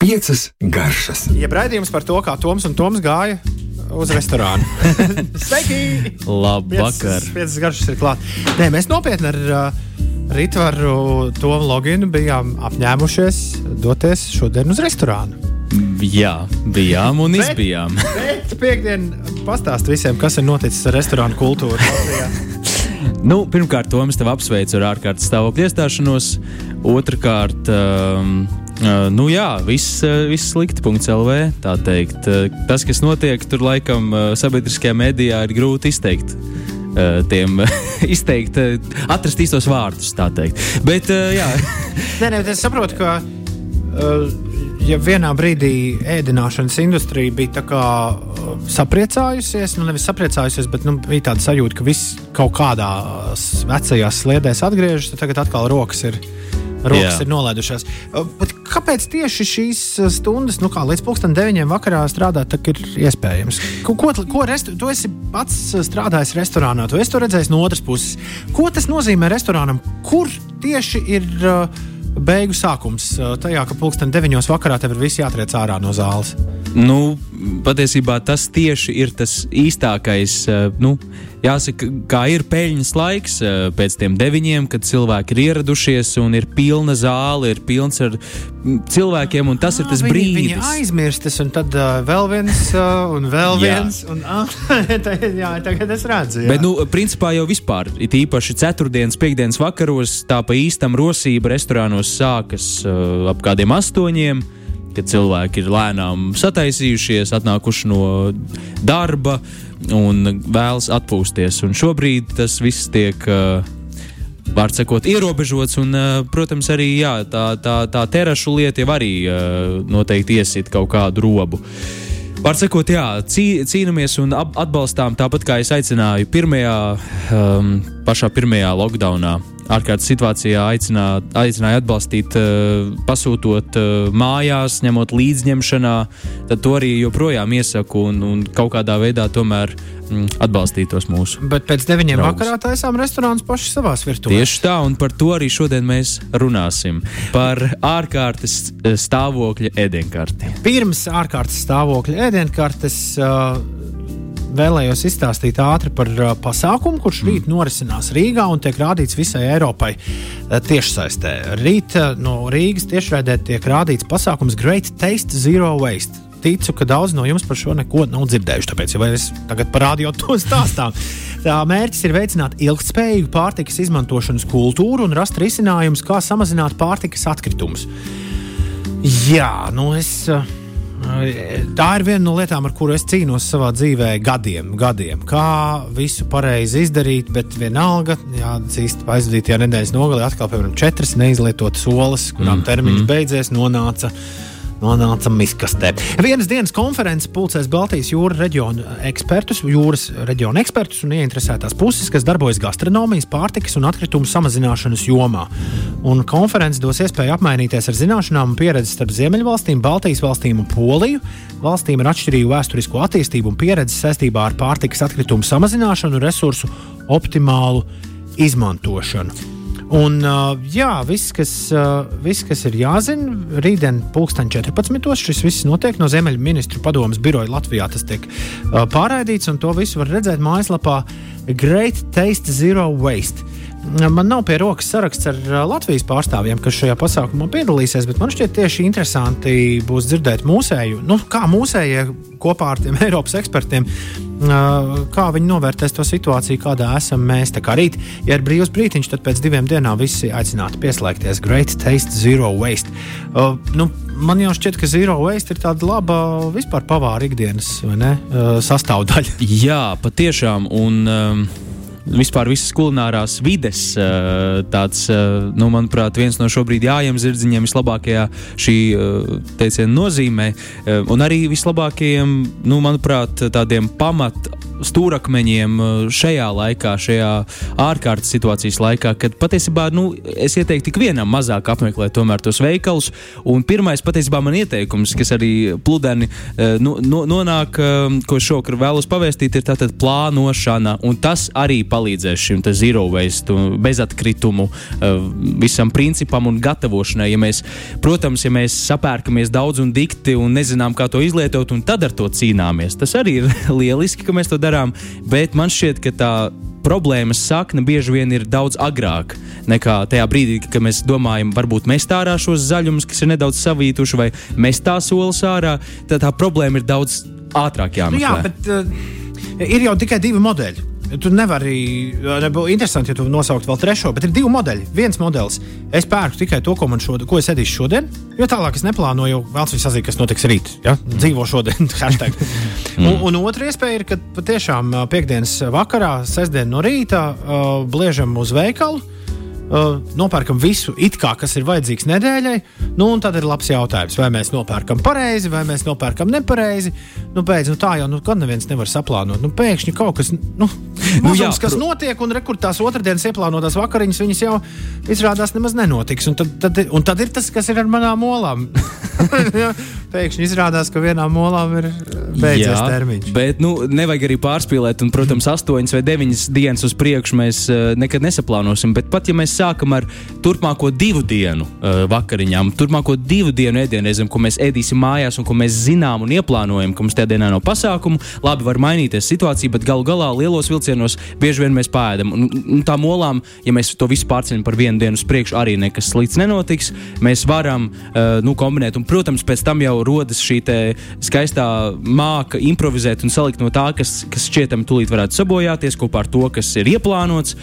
Piecas garšas. Jeb raidījums par to, kā Toms un Toms gāja uz restorānu. Sveiki! Labvakar! Piecas, piecas garšas ir klāt. Nē, mēs nopietni ar uh, Ritvaru Tomu Loginu bijām apņēmušies doties šodien uz restorānu. Jā, bijām un Bet- izbijām. Bet piekdien pastāst visiem, kas ir noticis ar restorānu kultūru. Nu, pirmkārt, Toms, tev apsveicu ar ārkārtas stāvokļa iestāšanos. Otrakārt, um, uh, nu jā, viss, uh, viss slikti. LV, tā teikt. Uh, tas, kas notiek tur, laikam, uh, sabiedriskajā mēdījā, ir grūti izteikt. Uh, tiem izteikt, uh, atrast īstos vārdus, tā teikt. Bet, uh, jā, Nē, nē, es saprotu, ka uh, ja vienā brīdī ēdināšanas industrija bija tā kā uh, sapriecājusies, nu nevis sapriecājusies, bet nu, bija tāda sajūta, ka viss kaut kādās vecajās sliedēs atgriežas, tad tagad atkal rokas ir. Rokas Jā. ir nolaidušās. Uh, bet Kāpēc tieši šīs uh, stundas, nu kā līdz pusdienas deviņiem vakarā strādāt, ir iespējams? Ko, ko, ko restu, tu esi pats uh, strādājis restorānā, tu esi to redzējis no otras puses. Ko tas nozīmē restorānam? Kur tieši ir uh, beigu sākums? Tajā, ka pusdienas deviņos vakarā tev ir viss jātriec ārā no zāles. Nu, patiesībā tas tieši ir tas īstākais. Nu, jāsaka, kā ir peļņas laiks eh, pēc tiem deviņiem, kad cilvēki ir ieradušies un ir pilna zāle, ir pilns ar cilvēkiem, un tas ir tas viņi, brīdis. Viņi aizmirstas, un tad uh, vēl viens, uh, un vēl Jā. viens. Un, tagad, jā, tagad es redzu. Jā. Bet, nu, principā jau vispār, it īpaši ceturtdienas, piekdienas vakaros, tā pa īstam rosība restorānos sākas uh, ap kādiem astoņiem. Kad cilvēki ir lēnām sataisījušies, atnākuši no darba un vēlas atpūsties. Un šobrīd tas viss tiek, uh, var sakot, ierobežots. Un, uh, protams, arī jā, tā, tā, tā terašu lieta jau arī uh, noteikti iesit kaut kādu robu. Var sakot, jā, cī, cīnāmies un atbalstām tāpat kā es aicināju pirmajā, um, pašā pirmajā lockdownā. Ārkārtas situācijā aicinā, aicināja atbalstīt, uh, pasūtot uh, mājās, ņemot līdzņemšanā. Tad to arī joprojām iesaku un, un kaut kādā veidā tomēr mm, atbalstītos mūsu. Bet pēc deviņiem Draugus. vakarā taisām restorānus paši savā virtuvē. Tieši tā, un par to arī šodien mēs runāsim. Par ārkārtas eh, stāvokļa ēdienkarti. Pirms ārkārtas stāvokļa ēdienkartes uh, vēlējos izstāstīt ātri par uh, pasākumu, kurš rīt norisinās Rīgā un tiek rādīts visai Eiropai uh, tiešsaistē. Rīt uh, no Rīgas tiešraidē tiek rādīts pasākums Great Taste Zero Waste. Ticu, ka daudz no jums par šo neko nav dzirdējuši, tāpēc jau es tagad parādīju to stāstām. Tā mērķis ir veicināt ilgspējīgu pārtikas izmantošanas kultūru un rast risinājumus, kā samazināt pārtikas atkritumus. Jā, nu es. uh, Tā ir viena no lietām, ar kuru es cīnos savā dzīvē gadiem, gadiem. Kā visu pareizi izdarīt, bet vienalga, jāatzīst, aizvadītajā nedēļas nogalē atkal, piemēram, četras neizlietotas olas, kurām mm, termiņš mm. beidzies, nonāca. Nonāca miskastē. Vienas dienas konferences pulcēs Baltijas jūras reģiona ekspertus, jūras reģiona ekspertus un ieinteresētās puses, kas darbojas gastronomijas, pārtikas un atkritumu samazināšanas jomā. Un konferences dos iespēju apmainīties ar zināšanām un pieredzi starp Ziemeļvalstīm, Baltijas valstīm un Poliju. Valstīm ar atšķirīgu vēsturisko attīstību un pieredzi saistībā ar pārtikas atkritumu samazināšanu un resursu optimālu izmantošanu. Un, uh, jā, viss kas, uh, viss, kas ir jāzina, rītdien, pulksten 14. šis viss notiek no Ziemeļu ministru padomas biroja Latvijā. Tas tiek uh, pārraidīts, un to visu var redzēt mājaslapā Great Taste Zero Waste. Man nav pie rokas saraksts ar Latvijas pārstāvjiem, kas šajā pasākumā piedalīsies, bet man šķiet tieši interesanti būs dzirdēt mūsēju, nu, kā mūsējie kopā ar tiem Eiropas ekspertiem, kā viņi novērtēs to situāciju, kādā esam mēs. Tā kā rīt, ja ir brīvs brīdiņš, tad pēc diviem dienām visi aicināti pieslēgties Great Taste Zero Waste. Uh, nu, man jau šķiet, ka Zero Waste ir tāda laba vispār pavāra ikdienas ne, sastāvdaļa. Jā, patiešām. Un, um, Vispār visas kulinārās vides, uh, tāds, uh, nu, manuprāt, viens no šobrīd jājiem zirdziņiem vislabākajā šī uh, teiciena nozīmē, un arī vislabākajiem, nu, manuprāt, tādiem pamat stūrakmeņiem uh, šajā laikā, šajā ārkārtas situācijas laikā, kad patiesībā nu, es ieteiktu tik vienam mazāk apmeklēt tos veikalus. Un pirmais patiesībā man ieteikums, kas arī pludeni uh, nu, no, nonāk, um, ko šovakar vēlos pavēstīt, ir tātad plānošana. Un tas arī palīdzēs šim zero waste, bezatkritumu visam principam un gatavošanai. Ja mēs, protams, ja mēs sapērkamies daudz un dikti un nezinām, kā to izlietot, un tad ar to cīnāmies, tas arī ir lieliski, ka mēs to darām, bet man šķiet, ka tā problēmas sakne bieži vien ir daudz agrāk nekā tajā brīdī, kad mēs domājam, varbūt mest ārā šos zaļumus, kas ir nedaudz savītuši, vai mest tās olas ārā. Tad tā problēma ir daudz ātrāk jāmeklē. Nu jā, bet uh, ir jau tikai divi modeļi. Tu nevari, nebūtu interesanti, ja tu nosauktu vēl trešo, bet ir divi modeļi. Viens modelis, es pērku tikai to, ko, šodien, ko es ēdīšu šodien, jo tālāk es neplānoju, vēl cits sazīt, kas notiks rīt. Ja? Dzīvo šodien, hashtag. un, un otra iespēja ir, ka patiešām piekdienas vakarā, sestdien no rīta, uh, bliežam uz veikalu uh, nopērkam visu, kā, kas ir vajadzīgs nedēļai. Nu, tad ir labs jautājums, vai mēs nopērkam pareizi, vai mēs nopērkam nepareizi. Nu, pēc, nu, tā jau nu, neviens nevar saplānot. Nu, pēkšņi kaut kas, nu, nu jā, kas notiek, un rekrutās otrdienas ieplānotās vakariņas, viņas jau izrādās nemaz nenotiks. Un tad, tad, un tad ir tas, kas ir ar manām olām. pēkšņi izrādās, ka vienā molā ir beidzies Jā, termiņš. Bet nu, nevajag arī pārspīlēt, un, protams, astoņas vai deviņas dienas uz priekšu mēs uh, nekad nesaplānosim. Bet pat ja mēs sākam ar turpmāko divu dienu uh, vakariņām, turpmāko divu dienu ēdienreizēm, ko mēs ēdīsim mājās un ko mēs zinām un ieplānojam, ka mums tajā dienā nav pasākumu, labi var mainīties situācija, bet galu galā lielos vilcienos bieži vien mēs pēdam. Un, un tā molām, ja mēs to visu pārceļam par vienu dienu uz priekšu, arī nekas slikts nenotiks. Mēs varam uh, nu, kombinēt, un, protams, pēc tam jau rodas šī skaistā māka improvizēt un salikt no tā, kas, kas šķietam tūlīt varētu sabojāties kopā ar to, kas ir ieplānots.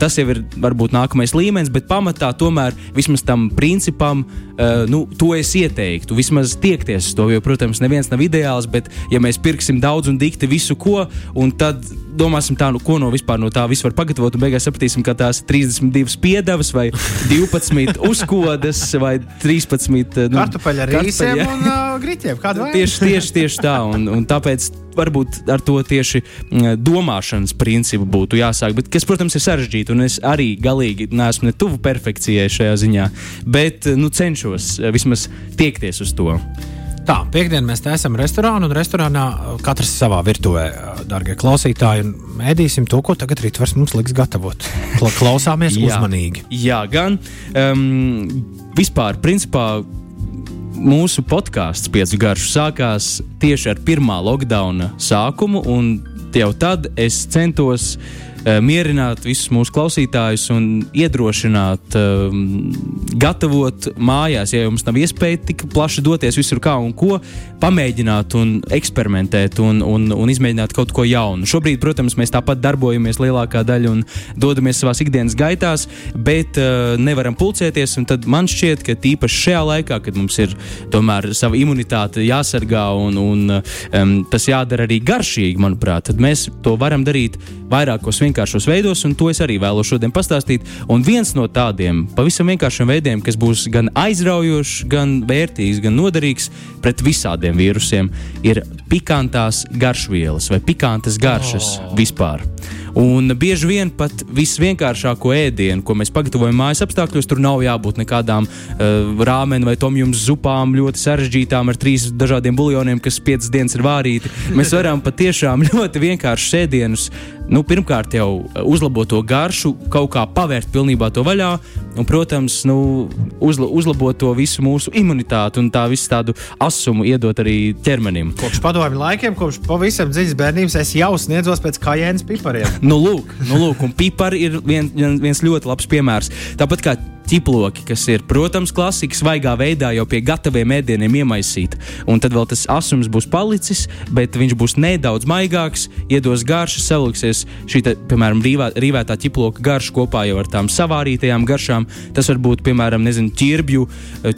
Tas jau ir varbūt nākamais līmenis, bet pamatā tomēr vismaz tam principam, uh, nu, to es ieteiktu. Vismaz tiekties uz to, jo, protams, neviens nav ideāls, bet ja mēs pirksim daudz un dikti visu ko, un tad domāsim, tā, nu, ko no vispār no tā viss var pagatavot, un beigās sapratīsim, ka tās ir 32 piedevas, vai 12 uzkodas, vai 13 eh, nu, kartupeļu ar rīsiem un uh, griķiem. Tieši, tieši, tieši tā, un, un tāpēc varbūt ar to tieši mm, domāšanas principu būtu jāsāk. Bet, kas, protams, ir sarežģīti, un es arī galīgi neesmu ne tuvu perfekcijai šajā ziņā, bet nu, cenšos vismaz tiekties uz to. Tā, piekdienā mēs taisām restorānu, un restorānā uh, katrs savā virtuvē, uh, darbie klausītāji, un ēdīsim to, ko tagad rītvars mums liks gatavot. Klausāmies jā, uzmanīgi. Jā, gan um, vispār, principā. Mūsu podkāsts piecu garšu sākās tieši ar pirmā lockdowna sākumu, un jau tad es centos uh, Eh, mierināt visus mūsu klausītājus un iedrošināt, um, gatavot mājās, ja jums nav iespēja tik plaši doties visur kā un ko, pamēģināt un eksperimentēt un, un, un izmēģināt kaut ko jaunu. Šobrīd, protams, mēs tāpat darbojamies lielākā daļa un dodamies savās ikdienas gaitās, bet uh, nevaram pulcēties. Tad man šķiet, ka tīpaši šajā laikā, kad mums ir tomēr sava imunitāte jāsargā un, un um, tas jādara arī garšīgi, manuprāt, tad mēs to varam darīt vairākos vienkāršos veidos, un to es arī vēlos šodien pastāstīt. Un viens no tādiem pavisam vienkāršiem veidiem, kas būs gan aizraujošs, gan vērtīgs, gan noderīgs pret visādiem vīrusiem, ir pikantās garšvielas vai pikantas garšas oh. vispār. Un bieži vien pat visvienkāršāko ēdienu, ko mēs pagatavojam mājas apstākļos, tur nav jābūt nekādām uh, rāmenu vai tomjums zupām, ļoti sarežģītām ar trīs dažādiem buljoniem, kas piecas dienas ir vārīti. Mēs varam patiešām ļoti vienkāršus ēdienus nu, pirmkārt jau uzlabot to garšu, kaut kā pavērt pilnībā to vaļā, un, protams, nu, uzla, uzlabot to visu mūsu imunitāti un tā visu tādu asumu iedot arī ķermenim. Kopš padomju laikiem, kopš pavisam dziļas bērnības, es jau sniedzos pēc kājienas pipariem. nu, lūk, nu, lūk, un pipari ir vien, viens ļoti labs piemērs. Tāpat kā ķiploki, kas ir, protams, klasika, svaigā veidā jau pie gataviem ēdieniem iemaisīta. Un tad vēl tas asums būs palicis, bet viņš būs nedaudz maigāks, iedos garšu, saliksies šī, te, piemēram, rīvā, rīvētā ķiploka garša kopā jau ar tām savārītajām garšām. Tas var būt, piemēram, nezinu, ķirbju,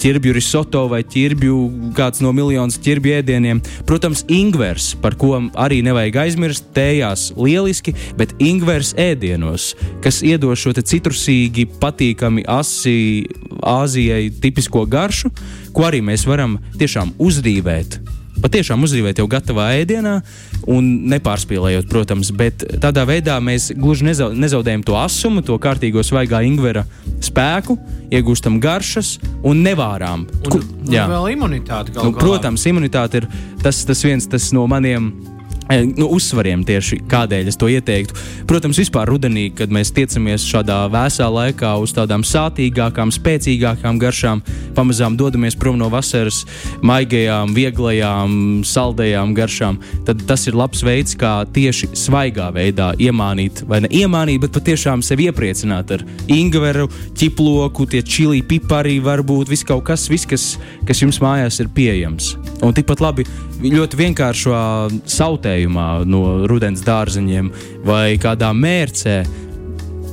ķirbju risoto vai ķirbju kāds no miljonus ķirbju ēdieniem. Protams, ingvers, par ko arī nevajag aizmirst, tējās lieliski, bet ingvers ēdienos, kas iedos šo citrusīgi, patīkami asi Āzijai tipisko garšu, ko arī mēs varam tiešām uzdīvēt patiešām uzdzīvēt jau gatavā ēdienā, un nepārspīlējot, protams, bet tādā veidā mēs gluži nezau, nezaudējam to asumu, to kārtīgo svaigā ingvera spēku, iegūstam garšas un nevārām. Un, Ku, un jā, vēl imunitāte. Nu, protams, imunitāte ir tas, tas viens tas no maniem nu, uzsvariem tieši kādēļ es to ieteiktu. Protams, vispār rudenī, kad mēs tiecamies šādā vēsā laikā uz tādām sātīgākām, spēcīgākām garšām, pamazām dodamies prom no vasaras maigajām, vieglajām, saldējām garšām, tad tas ir labs veids, kā tieši svaigā veidā iemānīt, vai ne iemānīt, bet patiešām sevi iepriecināt ar ingveru, ķiploku, tie čili, pipari, varbūt viss kaut kas, viss, kas, kas jums mājās ir pieejams. Un tikpat labi ļoti vienkāršā sautējumā no rudens dārzeņiem vai kādā mērcē.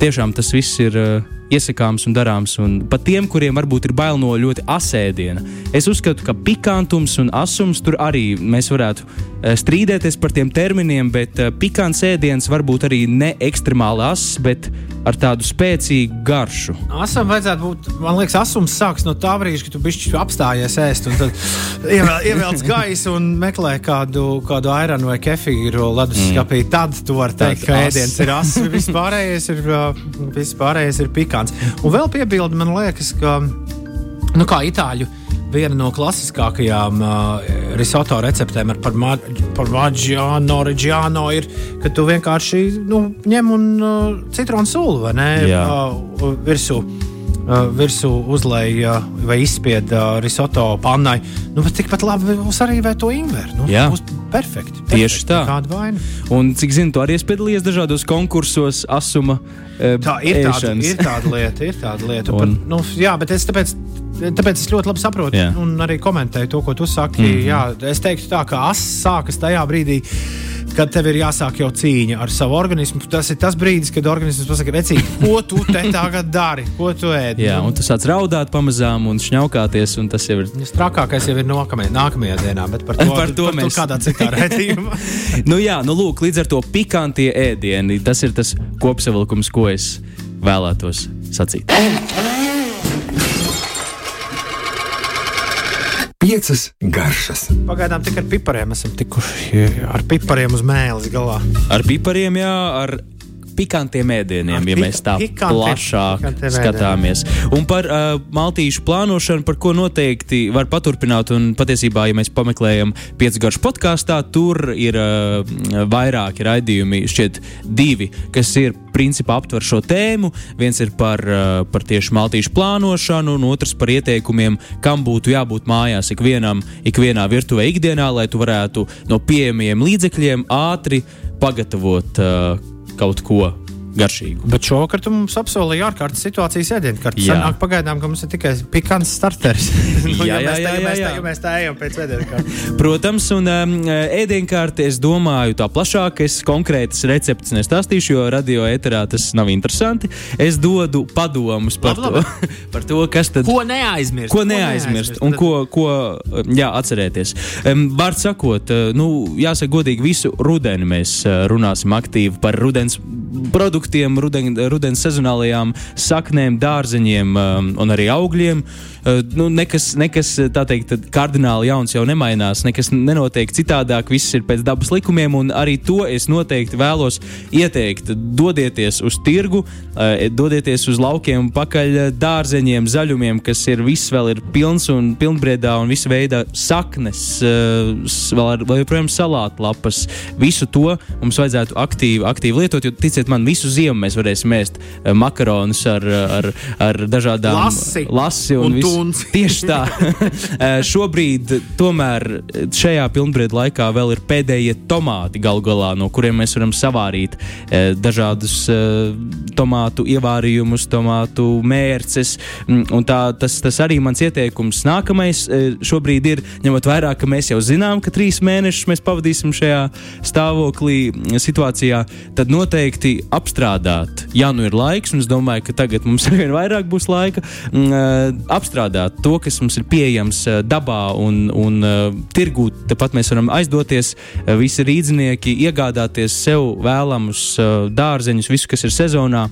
Tiešām tas viss ir uh, iesakāms un darāms. Un pat tiem, kuriem varbūt ir bail no ļoti asēdiena, es uzskatu, ka pikantums un asums tur arī mēs varētu uh, strīdēties par tiem terminiem, bet uh, pikants ēdiens var būt arī ne ekstremāli ass, bet ar tādu spēcīgu garšu. Asam vajadzētu būt, man liekas, asums sāks no tā brīža, kad tu bišķi apstājies ēst, un tad ievēl, ievelc gaisu un meklē kādu, kādu airanu vai kefīru leduskapī. Mm. Tad tu vari teikt, ka ēdiens ir ass, vispārējais ir, vispārējais ir pikants. Un vēl piebildi, man liekas, ka, nu kā itāļu viena no klasiskākajām uh, risoto receptēm ar parmigiano reģiano ir, ka tu vienkārši nu, ņem un uh, citronu sulu vai ne? Uh, virsū. Uh, virsū uzlēja uh, vai izspieda uh, risoto pannai. Nu, bet tikpat labi būs arī to ingveru. Nu, Jā, būs perfekti. perfekti. Tieši tā. Kāda vaina? Un cik zinu, tu arī piedalījies dažādos konkursos, asuma. Uh, tā ir tāda, ir tāda lieta, ir tāda lieta. Un... Par, nu, jā, bet es tāpēc Tāpēc es ļoti labi saprotu, jā. un arī komentēju to, ko tu saki. Mm -hmm. jā, es teiktu, tā, ka asins sākas tajā brīdī, kad tev ir jāsāk jau cīņa ar savu organismu. Tas ir tas brīdis, kad organisms pasakā, vecīgi, ko tu te tagad dari, ko tu ēd. Jā, un tu sāc raudāt pamazām un šņaukāties, un tas jau ir. Tas trakākais jau ir nākamajā, nākamajā dienā, bet par to, par to par mēs to kādā citā redzījumā. nu jā, nu lūk, līdz ar to pikantie ēdieni, tas ir tas kopsavilkums, ko es vēlētos sacīt. Piecas garšas. Pagaidām tikai ar pipariem esam tikuši ar pipariem uz mēles galā. Ar pipariem, jā, ar pikantiem ēdieniem, Ar ja mēs tā plašāk skatāmies. Un par uh, maltīšu plānošanu, par ko noteikti var paturpināt. Un patiesībā, ja mēs pameklējam piecgaršu podkāstā, tur ir uh, vairāki raidījumi, šķiet, divi, kas ir principā aptver šo tēmu. Viens ir par, uh, par tieši maltīšu plānošanu, un otrs par ieteikumiem, kam būtu jābūt mājās ikvienam, ikvienā virtuvē ikdienā, lai tu varētu no pieejamiem līdzekļiem ātri pagatavot uh, kaut ko garšīgu. Bet šovakar tu mums apsolīji ārkārtas situācijas ēdienkartes. Sanāk pagaidām, ka mums ir tikai pikants starteris. nu, jā, jā, jā, jā, jā. Mēs tā ejam pēc ēdienkartes. Protams, un um, ēdienkarte, es domāju, tā plašāk, es konkrētas receptes nestāstīšu, jo radio eterā tas nav interesanti. Es dodu padomus par, labi, labi. To, par to, kas tad. Ko neaizmirst? Ko neaizmirst, ko neaizmirst un ko, ko jā, atcerēties. Um, Vārds sakot, uh, nu, jāsaka godīgi, visu rudeni mēs uh, runāsim aktīvi par rudens produktiem, ruden, rudens sezonālajām saknēm, dārzeņiem um, un arī augļiem. Uh, nu, nekas, nekas teikt, kardināli jauns jau nemainās, nekas nenotiek citādāk, viss ir pēc dabas likumiem, un arī to es noteikti vēlos ieteikt. Dodieties uz tirgu, uh, dodieties uz laukiem, pakaļ dārzeņiem, zaļumiem, kas ir viss vēl ir pilns un pilnbriedā un visa veida saknes, vēl, ar, vēl joprojām salātlapas. Visu to mums vajadzētu aktīvi, aktīvi lietot, jo ticiet man, visu ziemu mēs varēsim ēst makaronus ar, ar, ar dažādām lasi, lasi un, un visu suns. Tieši tā. Eh, šobrīd, tomēr, šajā pilnbriedu laikā vēl ir pēdējie tomāti galu galā, no kuriem mēs varam savārīt eh, dažādus eh, tomātu ievārījumus, tomātu mērces. Mm, un tā, tas, tas arī mans ieteikums. Nākamais šobrīd ir, ņemot vērā, ka mēs jau zinām, ka trīs mēnešus mēs pavadīsim šajā stāvoklī, situācijā, tad noteikti apstrādāt, ja nu ir laiks, un es domāju, ka tagad mums arvien vairāk būs laika, mm, apstrādāt apstrādāt to, kas mums ir pieejams eh, dabā un, un uh, tirgū. Tāpat mēs varam aizdoties, uh, visi rīznieki, iegādāties sev vēlamus dārzeņus, visu, kas ir sezonā.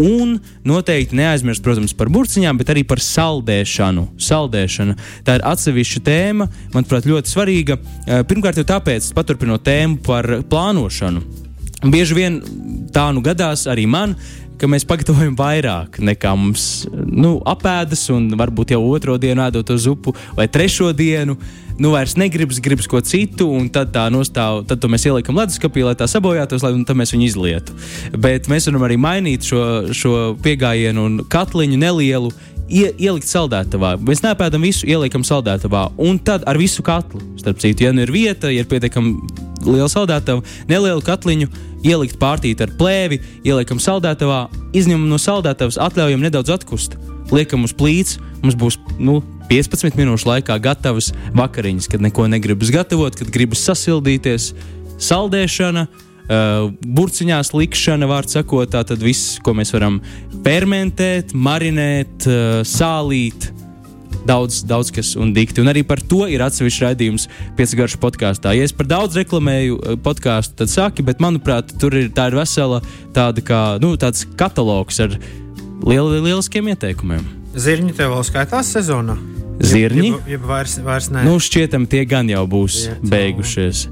Un noteikti neaizmirst, protams, par burciņām, bet arī par saldēšanu. Saldēšana. Tā ir atsevišķa tēma, manuprāt, ļoti svarīga. Eh, Pirmkārt, jau tāpēc, paturpinot tēmu par plānošanu. Bieži vien tā nu gadās arī man, ka mēs pagatavojam vairāk nekā mums nu, apēdas, un varbūt jau otro dienu ēdot to zupu, vai trešo dienu. Nu, vairs negribas, gribas ko citu, un tad tā nostāv, tad mēs ieliekam leduskapī, lai tā sabojātos, lai mēs viņu izlietu. Bet mēs varam arī mainīt šo, šo pieejamību un katliņu nelielu. Ie, ielikt saldētavā. Mēs nepēdam visu, ieliekam saldētavā. Un tad ar visu katlu, starp citu, ja nu ir vieta, ja ir pietiekami liela saldētava, nelielu katliņu, ielikt pārtīt ar plēvi, ieliekam saldētavā, izņemam no saldētavas, atļaujam nedaudz atkust, liekam uz plīts, mums būs nu, 15 minūšu laikā gatavas vakariņas, kad neko negribas gatavot, kad gribas sasildīties, saldēšana. Uh, burciņās likšana, vārds sakot, tā tad viss, ko mēs varam fermentēt, marinēt, uh, sālīt, daudz, daudz kas un dikti. Un arī par to ir atsevišķs raidījums piecgaršu podkāstā. Ja es par daudz reklamēju uh, podkāstu, tad saki, bet manuprāt, tur ir, ir vesela tāda kā nu, katalogs ar liel, lieliskiem ieteikumiem. Zirņi tev vēl skaitās sezonā? Zirņi? Ja, ja vairs, vairs ne. Nu, šķietam, tie gan jau būs ja, beigušies.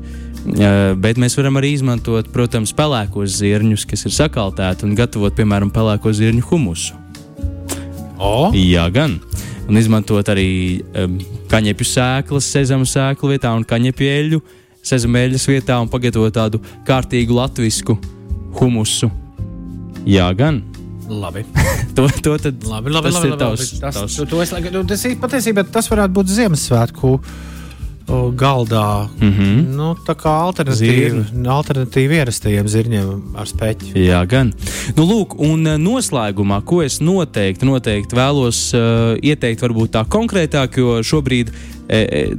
Uh, bet mēs varam arī izmantot, protams, pelēkos zirņus, kas ir sakaltēti un gatavot, piemēram, pelēko zirņu humusu. O? Jā, gan. Un izmantot arī um, kaņepju sēklas, sezama sēklu vietā un kaņepju eļļu, sezama eļļas vietā un pagatavot tādu kārtīgu latviešu humusu. Jā, gan. Labi. to, to tad labi, labi, tas labi, ir labi, tavs. labi. Tas, tavs. to, to es, nu, tas ir patiesībā tas varētu būt Ziemassvētku galdā. Mm -hmm. Nu, tā kā alternatīva, alternatīva ierastajiem zirņiem ar speķi. Jā, gan. Nu, lūk, un eh, noslēgumā, ko es noteikti, noteikti vēlos uh, ieteikt, varbūt tā konkrētāk, jo šobrīd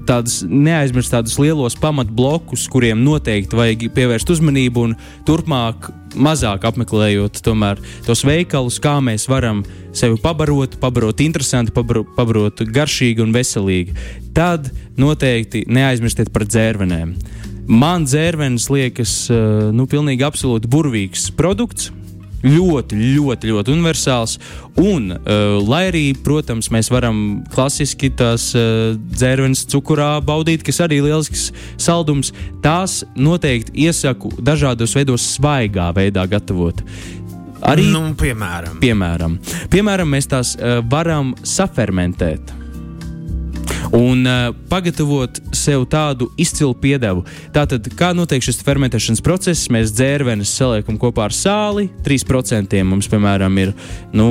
tādus neaizmirst tādus lielos pamatblokus, kuriem noteikti vajag pievērst uzmanību un turpmāk mazāk apmeklējot tomēr, tos veikalus, kā mēs varam sevi pabarot, pabarot interesanti, pabarot, pabarot garšīgi un veselīgi. Tad noteikti neaizmirstiet par dzērvenēm. Man dzērvenes liekas, uh, nu, pilnīgi absolūti burvīgs produkts. Ļoti, ļoti, ļoti universāls. Un, uh, lai arī, protams, mēs varam klasiski tās uh, dzērvenes cukurā baudīt, kas arī ir lielisks saldums, tās noteikti iesaku dažādos veidos, svaigā veidā gatavot. Arī, Nu, piemēram, piemēram, piemēram mēs tās uh, varam safermentēt. Un uh, pagatavot sev tādu izcilu piedevu. Tātad, kā notiek šis fermentēšanas process, mēs dzērvenes saliekam kopā ar sāli. 3% mums, piemēram, ir nu,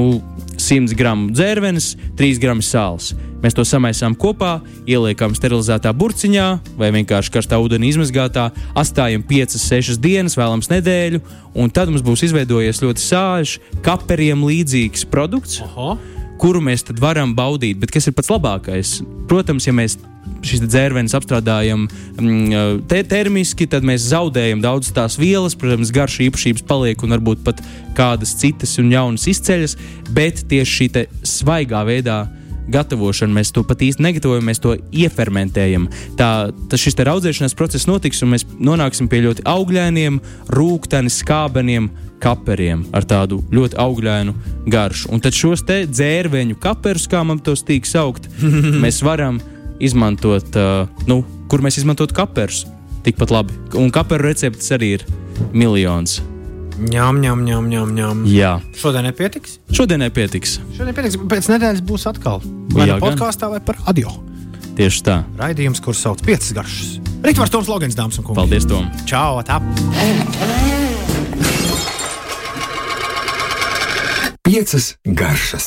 100 gramu dzērvenes, 3 gramu sāls. Mēs to samaisām kopā, ieliekam sterilizētā burciņā vai vienkārši karstā ūdenī izmazgātā, atstājam 5-6 dienas, vēlams nedēļu, un tad mums būs izveidojies ļoti sāļš, kaperiem līdzīgs produkts Oho. Kuru mēs varam baudīt. Bet kas ir pats labākais? Protams, ja mēs šīs dzērvenes apstrādājam mm, te termiski, tad mēs zaudējam daudz tās vielas, protams, garša īpašības paliek un varbūt pat kādas citas un jaunas izceļas, bet tieši šī svaigā veidā. Gatavošana mēs to pat īsti negatavojam, mēs to iefermentējam. Tā, tas šis audzēšanās process notiks, un mēs nonāksim pie ļoti augļainiem, rūkstošiem, skābeniem kaperiem ar tādu ļoti augļainu garšu. Un tad šos te dzērveņu kaperus, kā man tos tīk saukt, mēs varam izmantot, uh, nu, kur mēs izmantotu kaperus. Tikpat labi. Un kaperu receptes arī ir miljons. Ņem, ņem, ņem, ņem, ņem. Jā, Šodien nepietiks. šodien nepietiks. Šodien pietiks. Pēc nedēļas būs atkal. Vai nu podkāstā, vai par radio. Tieši tā. Raidījums, kurš sauc piecas garšas. Rītvars Toms Logins, dāmas un kungi. Paldies, Tom! Čau, tā! Piecas garšas.